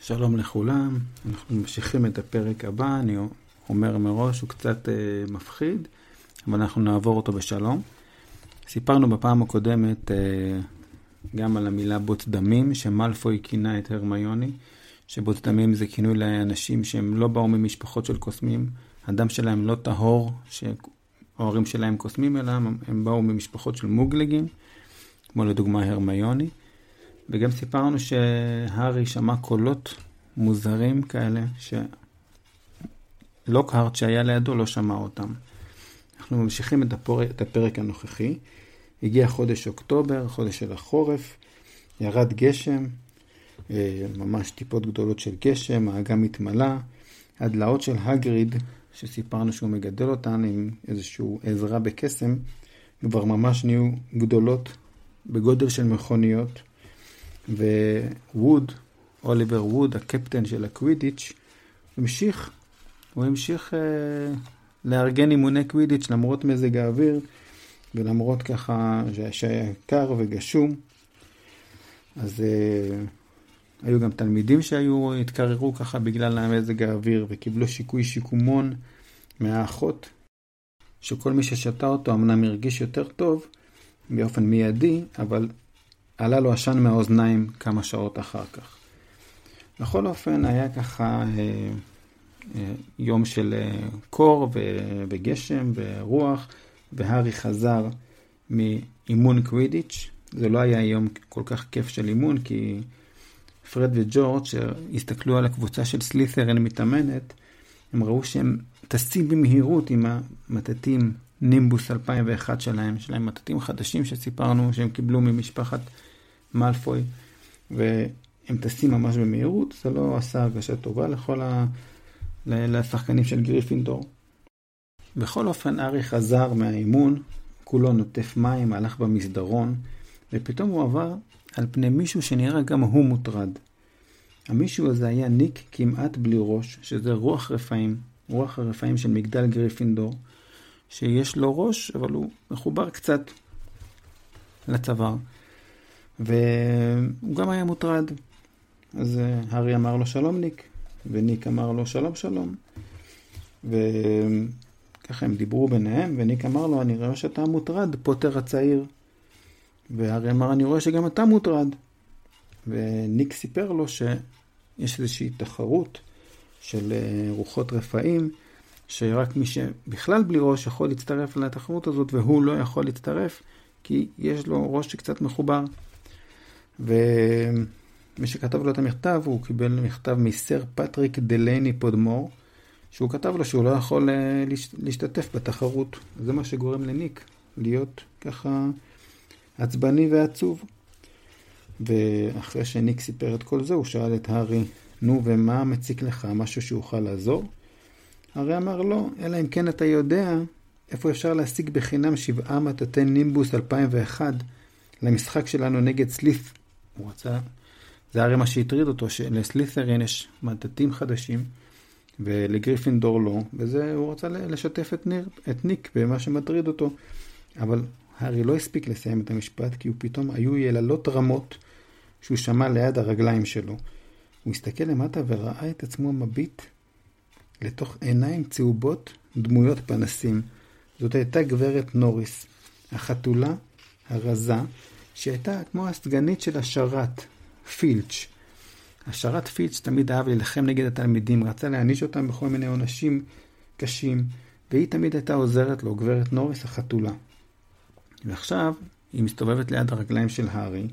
שלום לכולם, אנחנו ממשיכים את הפרק הבא, אני אומר מראש, הוא קצת אה, מפחיד, אבל אנחנו נעבור אותו בשלום. סיפרנו בפעם הקודמת אה, גם על המילה בוץ דמים, שמלפוי כינה את הרמיוני, שבוץ דמים זה כינוי לאנשים שהם לא באו ממשפחות של קוסמים, הדם שלהם לא טהור, שההורים שלהם קוסמים, אלא הם באו ממשפחות של מוגלגים, כמו לדוגמה הרמיוני. וגם סיפרנו שהארי שמע קולות מוזרים כאלה, שלוקהארט שהיה לידו לא שמע אותם. אנחנו ממשיכים את הפרק, את הפרק הנוכחי. הגיע חודש אוקטובר, חודש של החורף, ירד גשם, אה, ממש טיפות גדולות של גשם, האגם התמלא, הדלעות של הגריד, שסיפרנו שהוא מגדל אותן עם איזושהי עזרה בקסם, כבר ממש נהיו גדולות בגודל של מכוניות. וווד, אוליבר ווד, הקפטן של הקווידיץ', המשיך, הוא המשיך אה, לארגן אימוני קווידיץ' למרות מזג האוויר ולמרות ככה שהיה קר וגשום. אז אה, היו גם תלמידים שהיו, התקררו ככה בגלל המזג האוויר וקיבלו שיקוי שיקומון מהאחות, שכל מי ששתה אותו אמנם הרגיש יותר טוב באופן מיידי, אבל עלה לו עשן מהאוזניים כמה שעות אחר כך. בכל אופן, היה ככה אה, אה, יום של אה, קור וגשם ורוח, והארי חזר מאימון קווידיץ'. זה לא היה יום כל כך כיף של אימון, כי פרד וג'ורג' שהסתכלו על הקבוצה של סלית'רן מתאמנת, הם ראו שהם טסים במהירות עם המטטים נימבוס 2001 שלהם, יש להם מטטים חדשים שסיפרנו שהם קיבלו ממשפחת מאלפוי, והם טסים ממש במהירות, זה לא עשה הרגשה טובה לכל ה... לשחקנים של גריפינדור. בכל אופן, ארי חזר מהאימון, כולו נוטף מים, הלך במסדרון, ופתאום הוא עבר על פני מישהו שנראה גם הוא מוטרד. המישהו הזה היה ניק כמעט בלי ראש, שזה רוח רפאים, רוח הרפאים של מגדל גריפינדור, שיש לו ראש, אבל הוא מחובר קצת לצוואר. והוא גם היה מוטרד. אז אה, הארי אמר לו שלום ניק, וניק אמר לו שלום שלום. וככה הם דיברו ביניהם, וניק אמר לו, אני רואה שאתה מוטרד, פוטר הצעיר. והארי אמר, אני רואה שגם אתה מוטרד. וניק סיפר לו שיש איזושהי תחרות של אה, רוחות רפאים, שרק מי שבכלל בלי ראש יכול להצטרף לתחרות הזאת, והוא לא יכול להצטרף, כי יש לו ראש שקצת מחובר. ומי שכתב לו את המכתב, הוא קיבל מכתב מסר פטריק דלייני פודמור, שהוא כתב לו שהוא לא יכול אה, להשתתף בתחרות. זה מה שגורם לניק להיות ככה עצבני ועצוב. ואחרי שניק סיפר את כל זה, הוא שאל את הארי, נו, ומה מציק לך? משהו שיוכל לעזור? הארי אמר לא, אלא אם כן אתה יודע איפה אפשר להשיג בחינם שבעה מטאטי נימבוס 2001 למשחק שלנו נגד סליף הוא רצה, זה הרי מה שהטריד אותו, שלסלית'רין יש מטטים חדשים, ולגריפינדור לא, וזה, הוא רצה לשתף את, ניר, את ניק במה שמטריד אותו. אבל הארי לא הספיק לסיים את המשפט, כי הוא פתאום היו יללות רמות שהוא שמע ליד הרגליים שלו. הוא הסתכל למטה וראה את עצמו מביט לתוך עיניים צהובות דמויות פנסים. זאת הייתה גברת נוריס, החתולה הרזה שהייתה כמו הסגנית של השרת, פילץ'. השרת פילץ' תמיד אהב להילחם נגד התלמידים, רצה להעניש אותם בכל מיני עונשים קשים, והיא תמיד הייתה עוזרת לו, גברת נוריס החתולה. ועכשיו היא מסתובבת ליד הרגליים של הארי,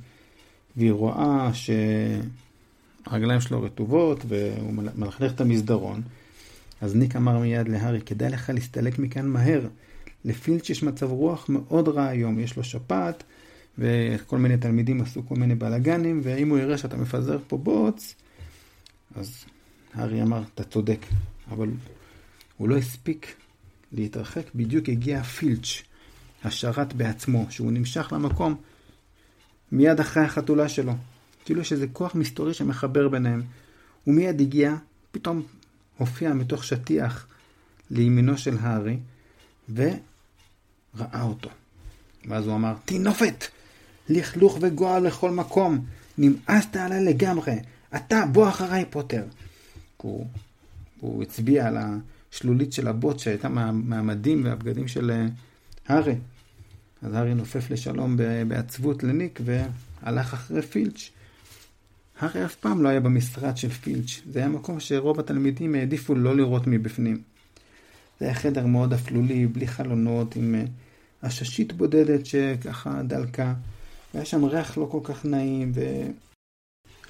והיא רואה שהרגליים שלו רטובות, והוא מלכלך את המסדרון. אז ניק אמר מיד להארי, כדאי לך להסתלק מכאן מהר. לפילץ' יש מצב רוח מאוד רע היום, יש לו שפעת, וכל מיני תלמידים עשו כל מיני בלאגנים, ואם הוא יראה שאתה מפזר פה בוץ, אז הארי אמר, אתה צודק, אבל הוא לא הספיק להתרחק, בדיוק הגיע פילץ', השרת בעצמו, שהוא נמשך למקום מיד אחרי החתולה שלו. כאילו יש איזה כוח מסתורי שמחבר ביניהם. הוא מיד הגיע, פתאום הופיע מתוך שטיח לימינו של הארי, וראה אותו. ואז הוא אמר, תינופת! לכלוך וגועל לכל מקום. נמאסת עליי לגמרי. אתה, בוא אחריי, פוטר. הוא, הוא הצביע על השלולית של הבוט שהייתה מה, מהמדים והבגדים של אה, הארי. אז הארי נופף לשלום בעצבות לניק והלך אחרי פילץ'. הארי אף פעם לא היה במשרד של פילץ', זה היה מקום שרוב התלמידים העדיפו לא לראות מבפנים. זה היה חדר מאוד אפלולי, בלי חלונות, עם אה, עששית בודדת שככה דלקה. והיה שם ריח לא כל כך נעים,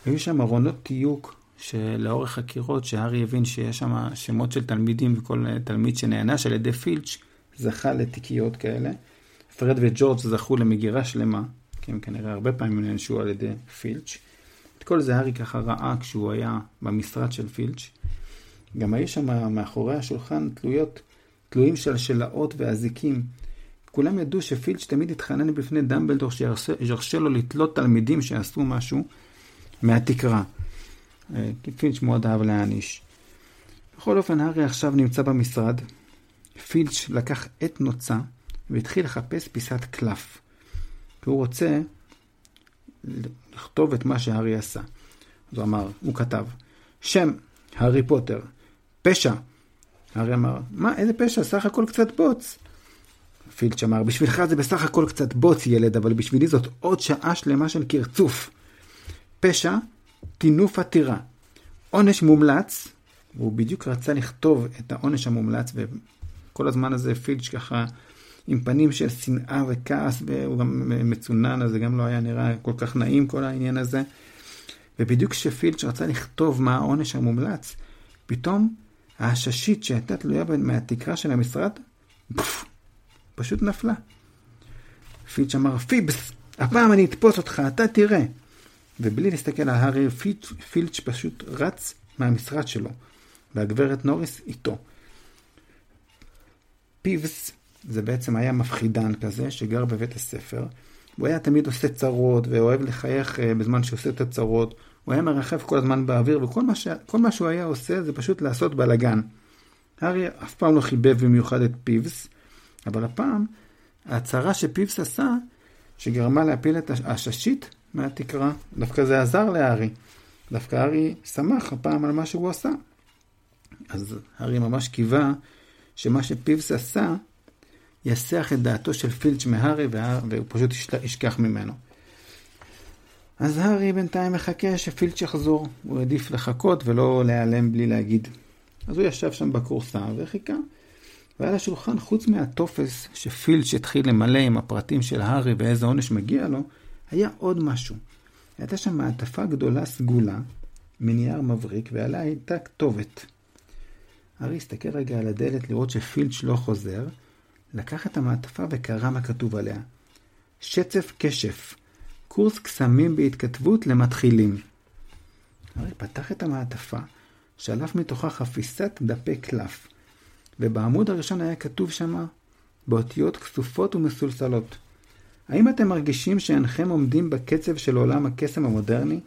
והיו שם ארונות תיוק שלאורך הקירות, שהארי הבין שיש שם שמות של תלמידים, וכל תלמיד שנענש על ידי פילץ' זכה לתיקיות כאלה. פרד וג'ורג' זכו למגירה שלמה, כי הם כנראה הרבה פעמים נענשו על ידי פילץ'. את כל זה הארי ככה ראה כשהוא היה במשרד של פילץ'. גם היו שם מאחורי השולחן תלויות, תלויים של שלאות ואזיקים. כולם ידעו שפילץ' תמיד התחנן בפני דמבלדור שירשה לו לתלות תלמידים שעשו משהו מהתקרה. אה, כי פילץ' מאוד אהב להעניש. בכל אופן, הארי עכשיו נמצא במשרד. פילץ' לקח עת נוצה והתחיל לחפש פיסת קלף. כי הוא רוצה לכתוב את מה שהארי עשה. אז הוא אמר, הוא כתב, שם, הארי פוטר, פשע. הארי אמר, מה, איזה פשע? סך הכל קצת בוץ. פילץ' אמר, בשבילך זה בסך הכל קצת בוץ, ילד, אבל בשבילי זאת עוד שעה שלמה של קרצוף. פשע, טינוף עתירה. עונש מומלץ, והוא בדיוק רצה לכתוב את העונש המומלץ, וכל הזמן הזה פילץ' ככה עם פנים של שנאה וכעס, והוא גם מצונן, אז זה גם לא היה נראה כל כך נעים כל העניין הזה. ובדיוק כשפילץ' רצה לכתוב מה העונש המומלץ, פתאום העששית שהייתה תלויה מהתקרה של המשרד, פוף, פשוט נפלה. פילץ' אמר, פיבס, הפעם אני אתפוס אותך, אתה תראה. ובלי להסתכל על הארי, פילץ', פילץ' פשוט רץ מהמשרד שלו, והגברת נוריס איתו. פיבס זה בעצם היה מפחידן כזה, שגר בבית הספר. הוא היה תמיד עושה צרות, ואוהב לחייך אה, בזמן שעושה את הצרות. הוא היה מרחף כל הזמן באוויר, וכל מה, ש... מה שהוא היה עושה זה פשוט לעשות בלאגן. הארי אף פעם לא חיבב במיוחד את פיבס, אבל הפעם, ההצהרה שפיבס עשה, שגרמה להפיל את הששית מהתקרה, דווקא זה עזר להארי. דווקא הארי שמח הפעם על מה שהוא עשה. אז הארי ממש קיווה שמה שפיבס עשה, יסח את דעתו של פילץ' מהארי, והוא פשוט ישכח ממנו. אז הארי בינתיים מחכה שפילץ' יחזור. הוא העדיף לחכות ולא להיעלם בלי להגיד. אז הוא ישב שם בכורסה וחיכה. ועל השולחן, חוץ מהטופס שפילץ' התחיל למלא עם הפרטים של הארי ואיזה עונש מגיע לו, היה עוד משהו. הייתה שם מעטפה גדולה סגולה, מנייר מבריק, ועליה הייתה כתובת. הארי הסתכל רגע על הדלת לראות שפילץ' לא חוזר, לקח את המעטפה וקרא מה כתוב עליה. שצף כשף, קורס קסמים בהתכתבות למתחילים. הארי פתח את המעטפה, שלף מתוכה חפיסת דפי קלף, ובעמוד הראשון היה כתוב שמה, באותיות כסופות ומסולסלות. האם אתם מרגישים שאינכם עומדים בקצב של עולם הקסם המודרני?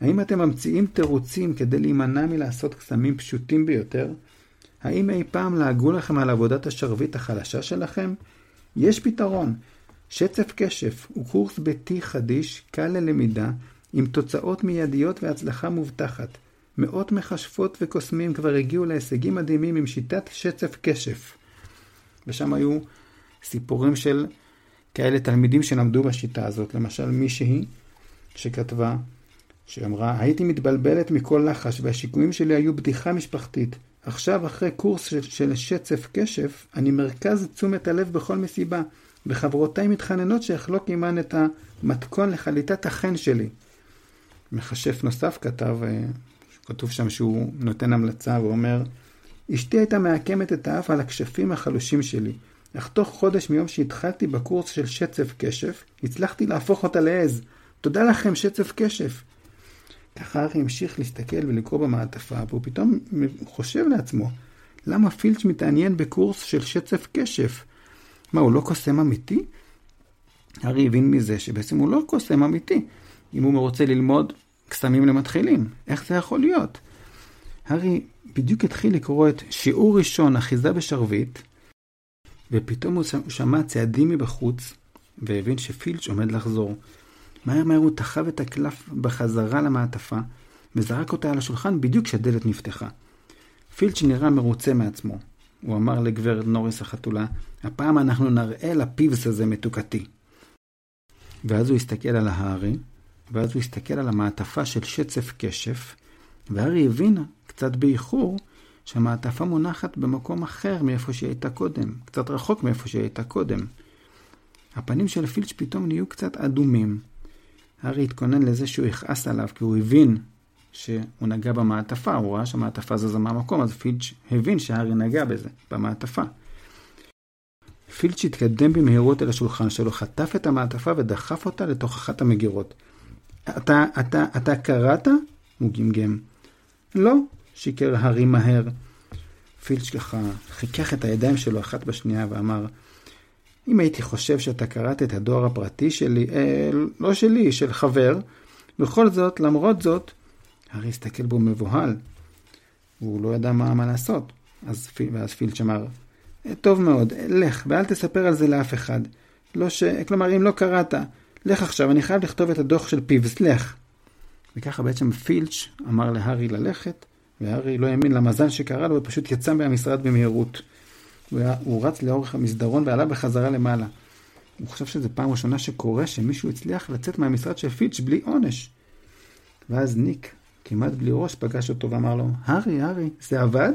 האם אתם ממציאים תירוצים כדי להימנע מלעשות קסמים פשוטים ביותר? האם אי פעם לעגו לכם על עבודת השרביט החלשה שלכם? יש פתרון. שצף כשף הוא קורס ביתי חדיש, קל ללמידה, עם תוצאות מיידיות והצלחה מובטחת. מאות מכשפות וקוסמים כבר הגיעו להישגים מדהימים עם שיטת שצף כשף. ושם היו סיפורים של כאלה תלמידים שלמדו בשיטה הזאת. למשל מישהי שכתבה, שאמרה, הייתי מתבלבלת מכל לחש והשיקויים שלי היו בדיחה משפחתית. עכשיו, אחרי קורס של, שצף כשף, אני מרכז תשומת הלב בכל מסיבה, וחברותיי מתחננות שאחלוק עימן את המתכון לחליטת החן שלי. מכשף נוסף כתב, אה, כתוב שם שהוא נותן המלצה ואומר, אשתי הייתה מעקמת את האף על הכשפים החלושים שלי, אך תוך חודש מיום שהתחלתי בקורס של שצף כשף, הצלחתי להפוך אותה לעז. תודה לכם, שצף כשף. ככה ארי המשיך להסתכל ולקרוא במעטפה, והוא פתאום חושב לעצמו, למה פילץ' מתעניין בקורס של שצף כשף? מה, הוא לא קוסם אמיתי? ארי הבין מזה שבעצם הוא לא קוסם אמיתי, אם הוא רוצה ללמוד קסמים למתחילים. איך זה יכול להיות? הארי בדיוק התחיל לקרוא את שיעור ראשון, אחיזה בשרביט, ופתאום הוא שמע צעדים מבחוץ, והבין שפילץ' עומד לחזור. מהר מהר הוא תחב את הקלף בחזרה למעטפה, וזרק אותה על השולחן בדיוק כשהדלת נפתחה. פילץ' נראה מרוצה מעצמו. הוא אמר לגברת נוריס החתולה, הפעם אנחנו נראה לפיבס הזה מתוקתי. ואז הוא הסתכל על ההארי, ואז הוא הסתכל על המעטפה של שצף כשף, והארי הבין, קצת באיחור, שהמעטפה מונחת במקום אחר מאיפה שהיא הייתה קודם, קצת רחוק מאיפה שהיא הייתה קודם. הפנים של פילץ' פתאום נהיו קצת אדומים. הארי התכונן לזה שהוא יכעס עליו, כי הוא הבין שהוא נגע במעטפה, הוא ראה שהמעטפה זזה מהמקום, אז פילץ' הבין שהארי נגע בזה, במעטפה. פילץ' התקדם במהירות אל השולחן שלו, חטף את המעטפה ודחף אותה לתוך אחת המגירות. אתה, אתה, אתה קראת? הוא גמגם. לא, שיקר הארי מהר. פילץ' ככה חיכך את הידיים שלו אחת בשנייה ואמר, אם הייתי חושב שאתה קראת את הדואר הפרטי שלי, אה, לא שלי, של חבר, בכל זאת, למרות זאת, הארי הסתכל בו מבוהל, והוא לא ידע מה, מה לעשות. אז, ואז פילץ' אמר, אה, טוב מאוד, לך, ואל תספר על זה לאף אחד. לא ש... כלומר, אם לא קראת, לך עכשיו, אני חייב לכתוב את הדוח של פיבס, לך. וככה בעצם פילץ' אמר להארי ללכת, והארי לא האמין למזל שקרה לו, ופשוט יצא מהמשרד במהירות. הוא, היה, הוא רץ לאורך המסדרון ועלה בחזרה למעלה. הוא חושב שזו פעם ראשונה שקורה שמישהו הצליח לצאת מהמשרד של פיץ' בלי עונש. ואז ניק, כמעט בלי ראש, פגש אותו ואמר לו, הארי, הארי, זה עבד?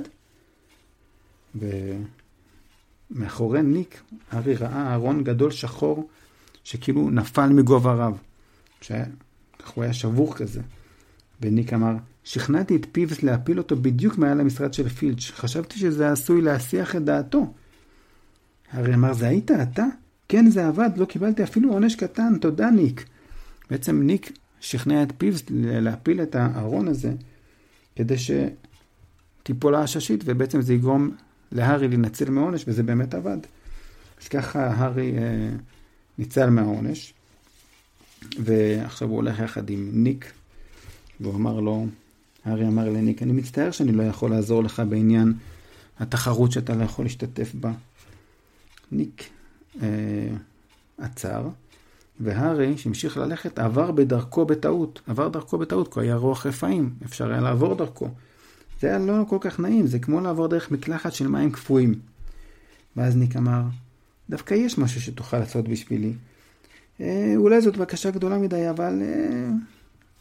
ומאחורי ניק, הארי ראה ארון גדול שחור, שכאילו נפל מגובה רב. שהיה, הוא היה שבור כזה. וניק אמר, שכנעתי את פיבס להפיל אותו בדיוק מעל המשרד של פילץ'. חשבתי שזה עשוי להסיח את דעתו. הרי אמר, זה היית אתה? כן, זה עבד, לא קיבלתי אפילו עונש קטן, תודה ניק. בעצם ניק שכנע את פיבס להפיל את הארון הזה, כדי שתיפול העששית, ובעצם זה יגרום להארי להינצל מעונש, וזה באמת עבד. אז ככה הארי אה, ניצל מהעונש, ועכשיו הוא הולך יחד עם ניק, והוא אמר לו, הארי אמר לניק, אני מצטער שאני לא יכול לעזור לך בעניין התחרות שאתה לא יכול להשתתף בה. ניק אה, עצר, והארי, שהמשיך ללכת, עבר בדרכו בטעות. עבר דרכו בטעות, כי היה רוח רפאים, אפשר היה לעבור דרכו. זה היה לא כל כך נעים, זה כמו לעבור דרך מקלחת של מים קפואים. ואז ניק אמר, דווקא יש משהו שתוכל לעשות בשבילי. אה, אולי זאת בקשה גדולה מדי, אבל אה,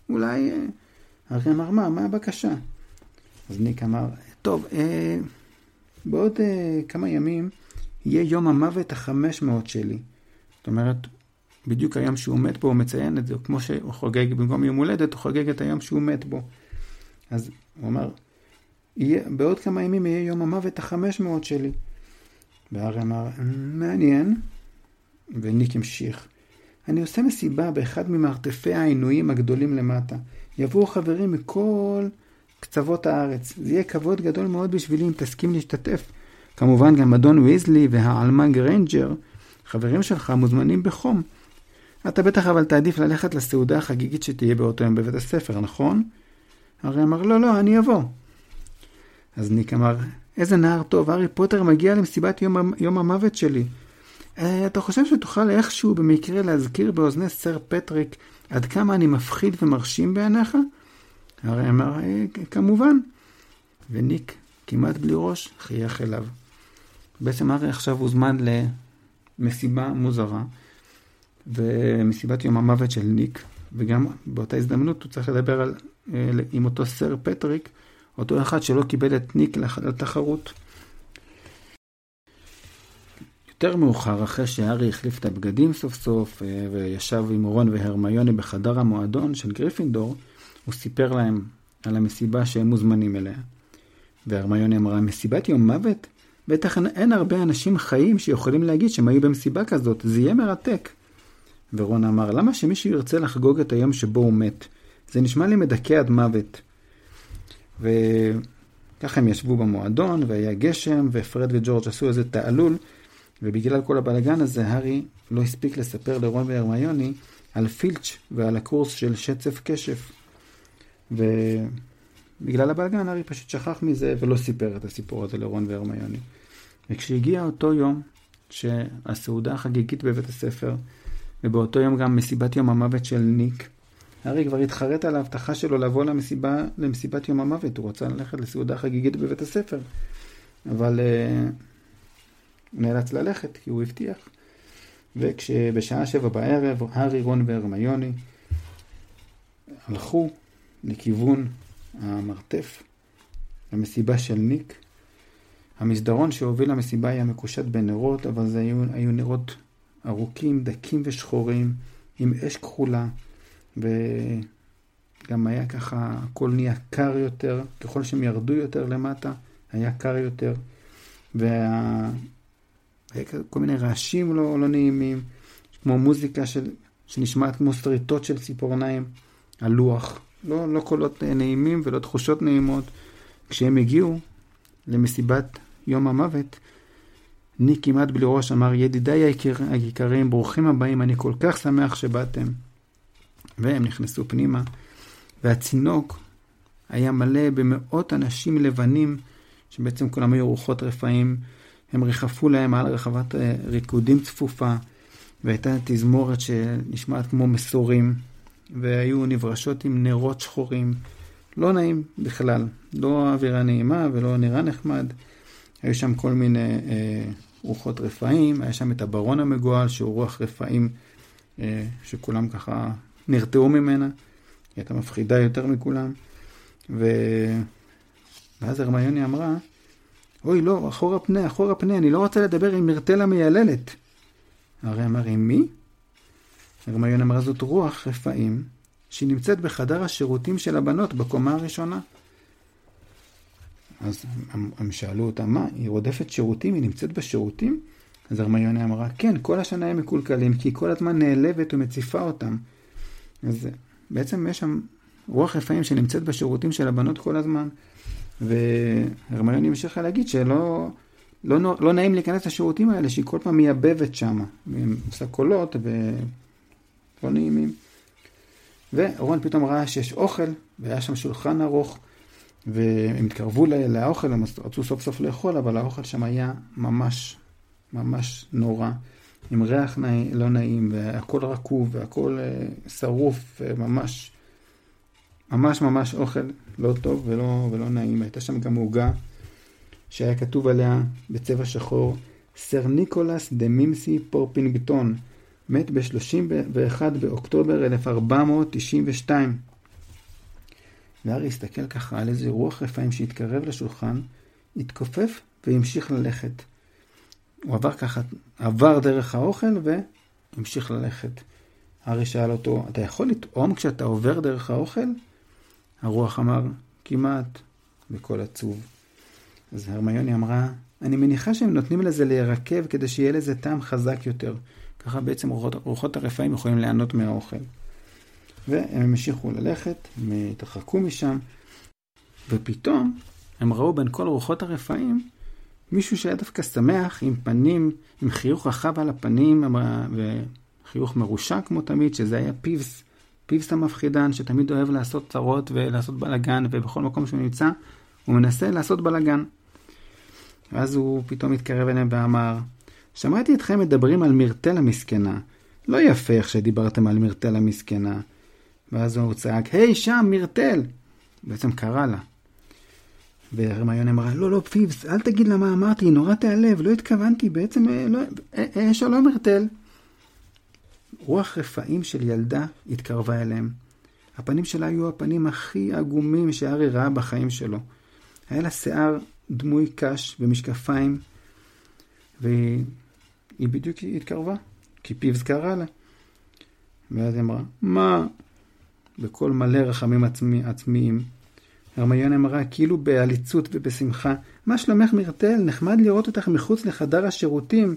אולי... אה, הארי אמר, מה, מה הבקשה? אז ניק אמר, טוב, אה, בעוד אה, כמה ימים יהיה יום המוות החמש מאות שלי. זאת אומרת, בדיוק היום שהוא מת בו, הוא מציין את זה, כמו שהוא חוגג, במקום יום הולדת, הוא חוגג את היום שהוא מת בו. אז הוא אמר, יהיה, בעוד כמה ימים יהיה יום המוות החמש מאות שלי. והארי אמר, מעניין. וניק המשיך, אני עושה מסיבה באחד ממרתפי העינויים הגדולים למטה. יבואו חברים מכל קצוות הארץ. זה יהיה כבוד גדול מאוד בשבילי אם תסכים להשתתף. כמובן גם אדון ויזלי והעלמה גריינג'ר, חברים שלך, מוזמנים בחום. אתה בטח אבל תעדיף ללכת לסעודה החגיגית שתהיה באותו יום בבית הספר, נכון? הרי אמר, לא, לא, אני אבוא. אז ניק אמר, איזה נער טוב, הארי פוטר מגיע למסיבת יום, יום המוות שלי. אה, אתה חושב שתוכל איכשהו במקרה להזכיר באוזני סר פטריק עד כמה אני מפחיד ומרשים בעיניך? הרי אמר, כמובן. וניק, כמעט בלי ראש, חייך אליו. בעצם הרי עכשיו הוזמן למסיבה מוזרה, ומסיבת יום המוות של ניק, וגם באותה הזדמנות הוא צריך לדבר על, אה, עם אותו סר פטריק, אותו אחד שלא קיבל את ניק לתחרות. יותר מאוחר, אחרי שהארי החליף את הבגדים סוף סוף, אה, וישב עם רון והרמיוני בחדר המועדון של גריפינדור, הוא סיפר להם על המסיבה שהם מוזמנים אליה. והרמיוני אמרה, מסיבת יום מוות? בטח אין הרבה אנשים חיים שיכולים להגיד שהם היו במסיבה כזאת, זה יהיה מרתק. ורון אמר, למה שמישהו ירצה לחגוג את היום שבו הוא מת? זה נשמע לי מדכא עד מוות. וככה הם ישבו במועדון, והיה גשם, ופרד וג'ורג' עשו איזה תעלול, ובגלל כל הבלגן הזה, הארי לא הספיק לספר לרון והרמיוני על פילץ' ועל הקורס של שצף כשף. ובגלל הבלגן, הארי פשוט שכח מזה ולא סיפר את הסיפור הזה לרון והרמיוני. וכשהגיע אותו יום, שהסעודה החגיגית בבית הספר, ובאותו יום גם מסיבת יום המוות של ניק, הארי כבר התחרט על ההבטחה שלו לבוא למסיבה, למסיבת יום המוות, הוא רצה ללכת לסעודה חגיגית בבית הספר, אבל הוא נאלץ ללכת כי הוא הבטיח. וכשבשעה שבע בערב, הארי, רון והרמיוני הלכו לכיוון המרתף, למסיבה של ניק. המסדרון שהוביל למסיבה היה מקושט בנרות, אבל זה היו, היו נרות ארוכים, דקים ושחורים, עם אש כחולה, וגם היה ככה, הכל נהיה קר יותר, ככל שהם ירדו יותר למטה, היה קר יותר, והיה כל מיני רעשים לא, לא נעימים, כמו מוזיקה של, שנשמעת כמו שריטות של ציפורניים, הלוח, לא, לא קולות נעימים ולא תחושות נעימות. כשהם הגיעו למסיבת יום המוות, ניק כמעט בלי ראש אמר, ידידיי היקר, היקרים, ברוכים הבאים, אני כל כך שמח שבאתם. והם נכנסו פנימה, והצינוק היה מלא במאות אנשים לבנים, שבעצם כולם היו רוחות רפאים. הם ריחפו להם על רחבת אה, ריקודים צפופה, והייתה תזמורת שנשמעת כמו מסורים, והיו נברשות עם נרות שחורים. לא נעים בכלל, לא אווירה נעימה ולא נראה נחמד. היו שם כל מיני אה, רוחות רפאים, היה שם את הברון המגועל שהוא רוח רפאים אה, שכולם ככה נרתעו ממנה, היא הייתה מפחידה יותר מכולם. ו... ואז הרמיוני אמרה, אוי לא, אחורה פנה, אחורה פנה, אני לא רוצה לדבר עם מרתל המייללת. הרי אמר, עם מי? הרמיון אמרה, זאת רוח רפאים שהיא נמצאת בחדר השירותים של הבנות בקומה הראשונה. אז הם שאלו אותה, מה, היא רודפת שירותים? היא נמצאת בשירותים? אז הרמיוני אמרה, כן, כל השנה הם מקולקלים, כי היא כל הזמן נעלבת ומציפה אותם. אז בעצם יש שם רוח רפאים שנמצאת בשירותים של הבנות כל הזמן. והרמיוני המשיכה להגיד שלא לא, לא נעים להיכנס לשירותים האלה, שהיא כל פעם מייבבת שם, עושה קולות ולא נעימים. ורון פתאום ראה שיש אוכל, והיה שם שולחן ארוך, והם התקרבו לאוכל, הם רצו סוף סוף לאכול, אבל האוכל שם היה ממש, ממש נורא, עם ריח נעים, לא נעים, והכל רקוב, והכל אה, שרוף, ממש, ממש ממש אוכל לא טוב ולא, ולא נעים. הייתה שם גם עוגה שהיה כתוב עליה בצבע שחור, סר ניקולס דה מימסי פורפינגטון, מת ב-31 באוקטובר 1492. והארי הסתכל ככה על איזה רוח רפאים שהתקרב לשולחן, התכופף והמשיך ללכת. הוא עבר ככה, עבר דרך האוכל והמשיך ללכת. הארי שאל אותו, אתה יכול לטעום כשאתה עובר דרך האוכל? הרוח אמר, כמעט, בקול עצוב. אז הרמיוני אמרה, אני מניחה שהם נותנים לזה להירקב כדי שיהיה לזה טעם חזק יותר. ככה בעצם רוחות, רוחות הרפאים יכולים ליהנות מהאוכל. והם המשיכו ללכת, הם התרחקו משם, ופתאום הם ראו בין כל רוחות הרפאים מישהו שהיה דווקא שמח, עם פנים, עם חיוך רחב על הפנים, וחיוך מרושע כמו תמיד, שזה היה פיבס, פיבס המפחידן, שתמיד אוהב לעשות צרות ולעשות בלאגן, ובכל מקום שהוא נמצא, הוא מנסה לעשות בלאגן. ואז הוא פתאום התקרב אליהם ואמר, שמעתי אתכם מדברים על מרתל המסכנה. לא יפה איך שדיברתם על מרתל המסכנה. ואז הוא צעק, היי, שם, מרתל! בעצם קרא לה. והרמיון אמרה, לא, לא, פיבס, אל תגיד לה מה אמרתי, נורא תיעלב, לא התכוונתי, בעצם, אה, לא, אה, אה, שלום מרתל. רוח רפאים של ילדה התקרבה אליהם. הפנים שלה היו הפנים הכי עגומים שארי ראה בחיים שלו. היה לה שיער דמוי קש ומשקפיים, והיא בדיוק התקרבה, כי פיבס קרא לה. ואז היא אמרה, מה? בקול מלא רחמים עצמי, עצמיים. הרמיון אמרה, כאילו בעליצות ובשמחה, מה שלומך מרתל? נחמד לראות אותך מחוץ לחדר השירותים.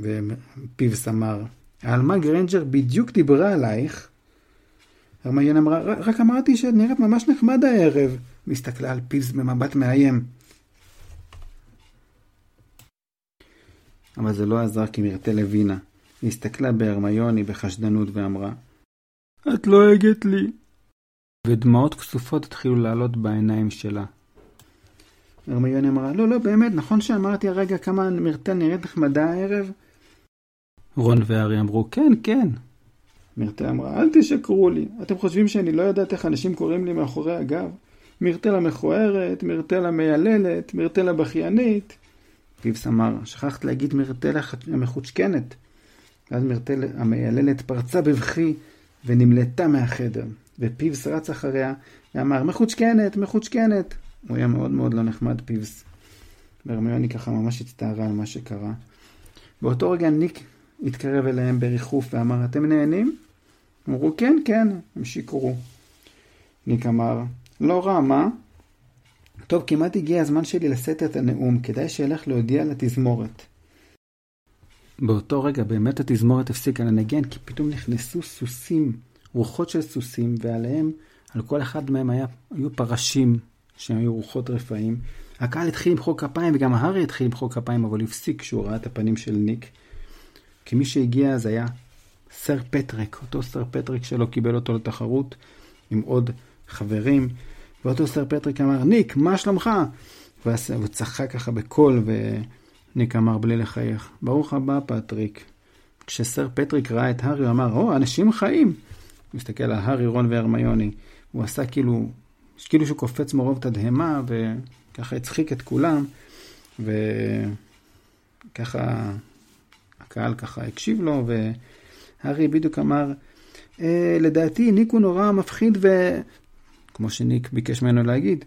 ופיבס אמר, העלמה גרנג'ר בדיוק דיברה עלייך. הרמיון אמרה, רק אמרתי שאת נראית ממש נחמד הערב. והסתכלה על פיבס במבט מאיים. אבל זה לא עזר כי מרתל הבינה. היא הסתכלה בהרמיוני בחשדנות ואמרה, את לועגת לא לי. ודמעות כסופות התחילו לעלות בעיניים שלה. הרמיוני אמרה, לא, לא, באמת, נכון שאמרתי הרגע כמה מרתל נראית נחמדה הערב? רון והארי אמרו, כן, כן. מירטל אמרה, אל תשקרו לי, אתם חושבים שאני לא יודעת איך אנשים קוראים לי מאחורי הגב? מירטל המכוערת, מירטל המייללת, מירטל הבכיינית. פיבס אמר, שכחת להגיד מירטל המחוצ'קנת. ואז מירטל המייללת פרצה בבכי ונמלטה מהחדר, ופיבס רץ אחריה ואמר, מחוצ'קנת, מחוצ'קנת. הוא היה מאוד מאוד לא נחמד, פיבס. והרמיוני ככה ממש הצטערה על מה שקרה. באותו רגע ניק התקרב אליהם בריחוף ואמר, אתם נהנים? אמרו, כן, כן, הם שיקרו. ניק אמר, לא רע, מה? טוב, כמעט הגיע הזמן שלי לשאת את הנאום, כדאי שאלך להודיע לתזמורת. באותו רגע באמת התזמורת הפסיקה לנגן, כי פתאום נכנסו סוסים, רוחות של סוסים, ועליהם, על כל אחד מהם היה, היו פרשים שהם היו רוחות רפאים. הקהל התחיל למחוא כפיים, וגם הארי התחיל למחוא כפיים, אבל הפסיק כשהוא ראה את הפנים של ניק. כי מי שהגיע אז היה סר פטריק, אותו סר פטריק שלא קיבל אותו לתחרות עם עוד חברים, ואותו סר פטריק אמר, ניק, מה שלומך? והוא צחק ככה בקול, וניק אמר בלי לחייך, ברוך הבא פטריק. כשסר פטריק ראה את הארי, הוא אמר, או, אנשים חיים. הוא הסתכל על הארי, רון והרמיוני. הוא עשה כאילו, כאילו שהוא קופץ מרוב תדהמה, וככה הצחיק את כולם, וככה הקהל ככה הקשיב לו, והארי בדיוק אמר, אה, לדעתי ניק הוא נורא מפחיד ו... כמו שניק ביקש ממנו להגיד.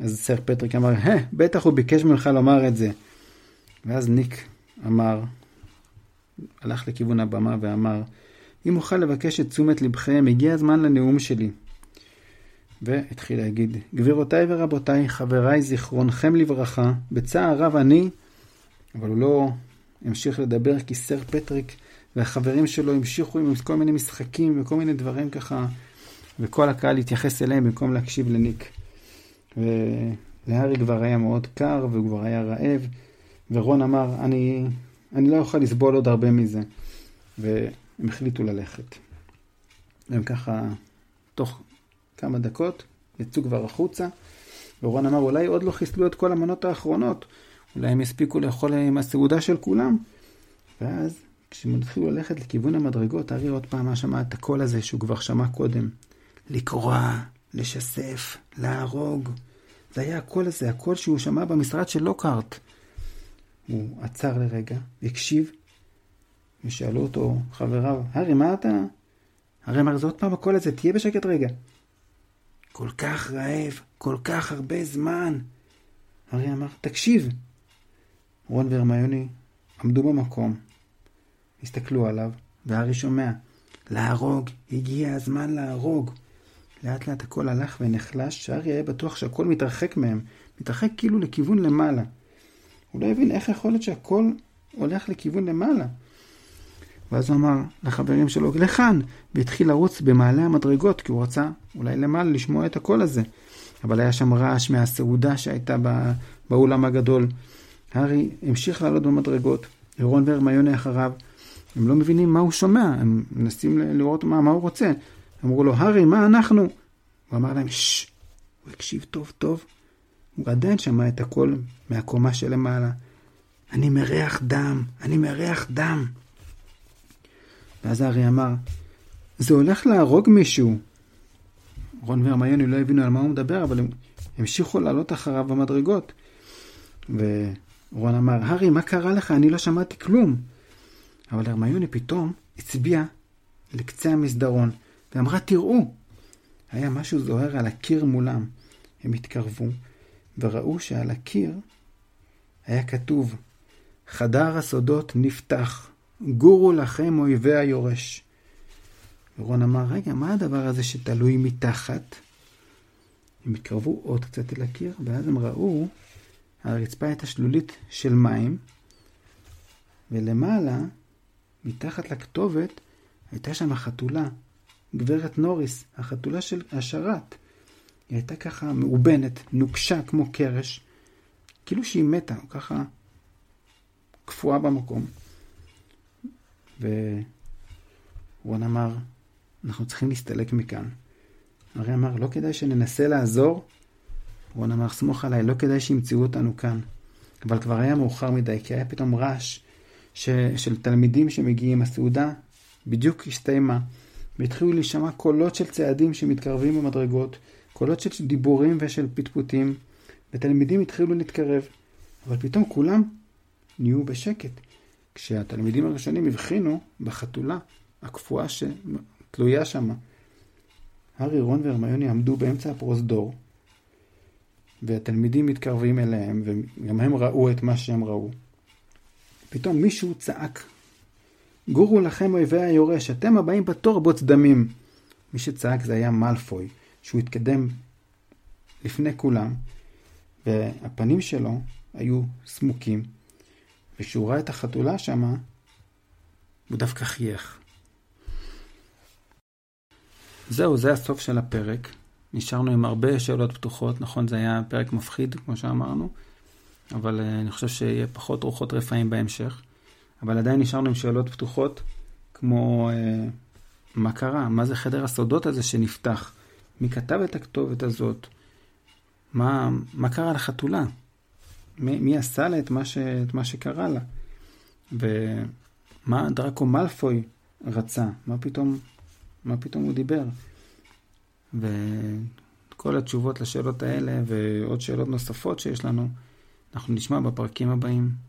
אז סר פטריק אמר, אה, בטח הוא ביקש ממך לומר את זה. ואז ניק אמר, הלך לכיוון הבמה ואמר, אם אוכל לבקש את תשומת לבכם, הגיע הזמן לנאום שלי. והתחיל להגיד, גבירותיי ורבותיי, חבריי, זיכרונכם לברכה, בצער רב אני, אבל הוא לא המשיך לדבר כי סר פטריק והחברים שלו המשיכו עם כל מיני משחקים וכל מיני דברים ככה, וכל הקהל התייחס אליהם במקום להקשיב לניק. ולהארי כבר היה מאוד קר והוא כבר היה רעב, ורון אמר, אני, אני לא יכול לסבול עוד הרבה מזה. והם החליטו ללכת. והם ככה, תוך כמה דקות, יצאו כבר החוצה, ורון אמר, אולי עוד לא חיסלו את כל המנות האחרונות, אולי הם יספיקו לאכול עם הסעודה של כולם. ואז, כשהם התחילו ללכת לכיוון המדרגות, ארי עוד פעם שמע את הקול הזה שהוא כבר שמע קודם. לקרוע, לשסף, להרוג. זה היה הקול הזה, הקול שהוא שמע במשרד של לוקהרט. הוא עצר לרגע, הקשיב, ושאלו אותו חבריו, הארי, מה אתה? הרי אמר, זה עוד פעם הקול הזה, תהיה בשקט רגע. כל כך רעב, כל כך הרבה זמן. הארי אמר, תקשיב. רון והרמיוני עמדו במקום, הסתכלו עליו, והארי שומע, להרוג, הגיע הזמן להרוג. לאט לאט הכל הלך ונחלש, שהארי היה בטוח שהכל מתרחק מהם, מתרחק כאילו לכיוון למעלה. הוא לא הבין איך יכול להיות שהכל הולך לכיוון למעלה. ואז הוא אמר לחברים שלו, לכאן, והתחיל לרוץ במעלה המדרגות, כי הוא רצה אולי למעלה לשמוע את הקול הזה. אבל היה שם רעש מהסעודה שהייתה באולם הגדול. הארי המשיך לעלות במדרגות, אירון והרמיוני אחריו. הם לא מבינים מה הוא שומע, הם מנסים לראות מה, מה הוא רוצה. אמרו לו, הארי, מה אנחנו? הוא אמר להם, ששש. הוא הקשיב טוב טוב. הוא עדיין שמע את הקול מהקומה שלמעלה. אני מריח דם, אני מריח דם. ואז הארי אמר, זה הולך להרוג מישהו. רון והרמיוני לא הבינו על מה הוא מדבר, אבל הם המשיכו לעלות אחריו במדרגות. ורון אמר, הארי, מה קרה לך? אני לא שמעתי כלום. אבל הרמיוני פתאום הצביע לקצה המסדרון, ואמרה, תראו. היה משהו זוהר על הקיר מולם. הם התקרבו, וראו שעל הקיר היה כתוב, חדר הסודות נפתח. גורו לכם אויבי היורש. ורון אמר, רגע, מה הדבר הזה שתלוי מתחת? הם התקרבו עוד קצת אל הקיר, ואז הם ראו, הרצפה הייתה שלולית של מים, ולמעלה, מתחת לכתובת, הייתה שם חתולה, גברת נוריס, החתולה של השרת. היא הייתה ככה מאובנת, נוקשה כמו קרש, כאילו שהיא מתה, ככה קפואה במקום. ורון אמר, אנחנו צריכים להסתלק מכאן. הרי אמר, לא כדאי שננסה לעזור? רון אמר, סמוך עליי, לא כדאי שימצאו אותנו כאן. אבל כבר היה מאוחר מדי, כי היה פתאום רעש ש... של תלמידים שמגיעים, הסעודה בדיוק הסתיימה. והתחילו להישמע קולות של צעדים שמתקרבים במדרגות, קולות של דיבורים ושל פטפוטים, ותלמידים התחילו להתקרב. אבל פתאום כולם נהיו בשקט. כשהתלמידים הראשונים הבחינו בחתולה הקפואה שתלויה שמה. הארי, רון והרמיוני עמדו באמצע הפרוזדור, והתלמידים מתקרבים אליהם, וגם הם ראו את מה שהם ראו. פתאום מישהו צעק, גורו לכם אויבי היורש, אתם הבאים בתור בוץ דמים. מי שצעק זה היה מאלפוי, שהוא התקדם לפני כולם, והפנים שלו היו סמוקים, וכשהוא ראה את החתולה שמה, הוא דווקא חייך. זהו, זה הסוף של הפרק. נשארנו עם הרבה שאלות פתוחות, נכון, זה היה פרק מפחיד, כמו שאמרנו, אבל uh, אני חושב שיהיה פחות רוחות רפאים בהמשך. אבל עדיין נשארנו עם שאלות פתוחות, כמו uh, מה קרה? מה זה חדר הסודות הזה שנפתח? מי כתב את הכתובת הזאת? מה, מה קרה לחתולה? מי, מי עשה לה את מה, ש, את מה שקרה לה? ומה דראקו מאלפוי רצה? מה פתאום, מה פתאום הוא דיבר? וכל התשובות לשאלות האלה ועוד שאלות נוספות שיש לנו, אנחנו נשמע בפרקים הבאים.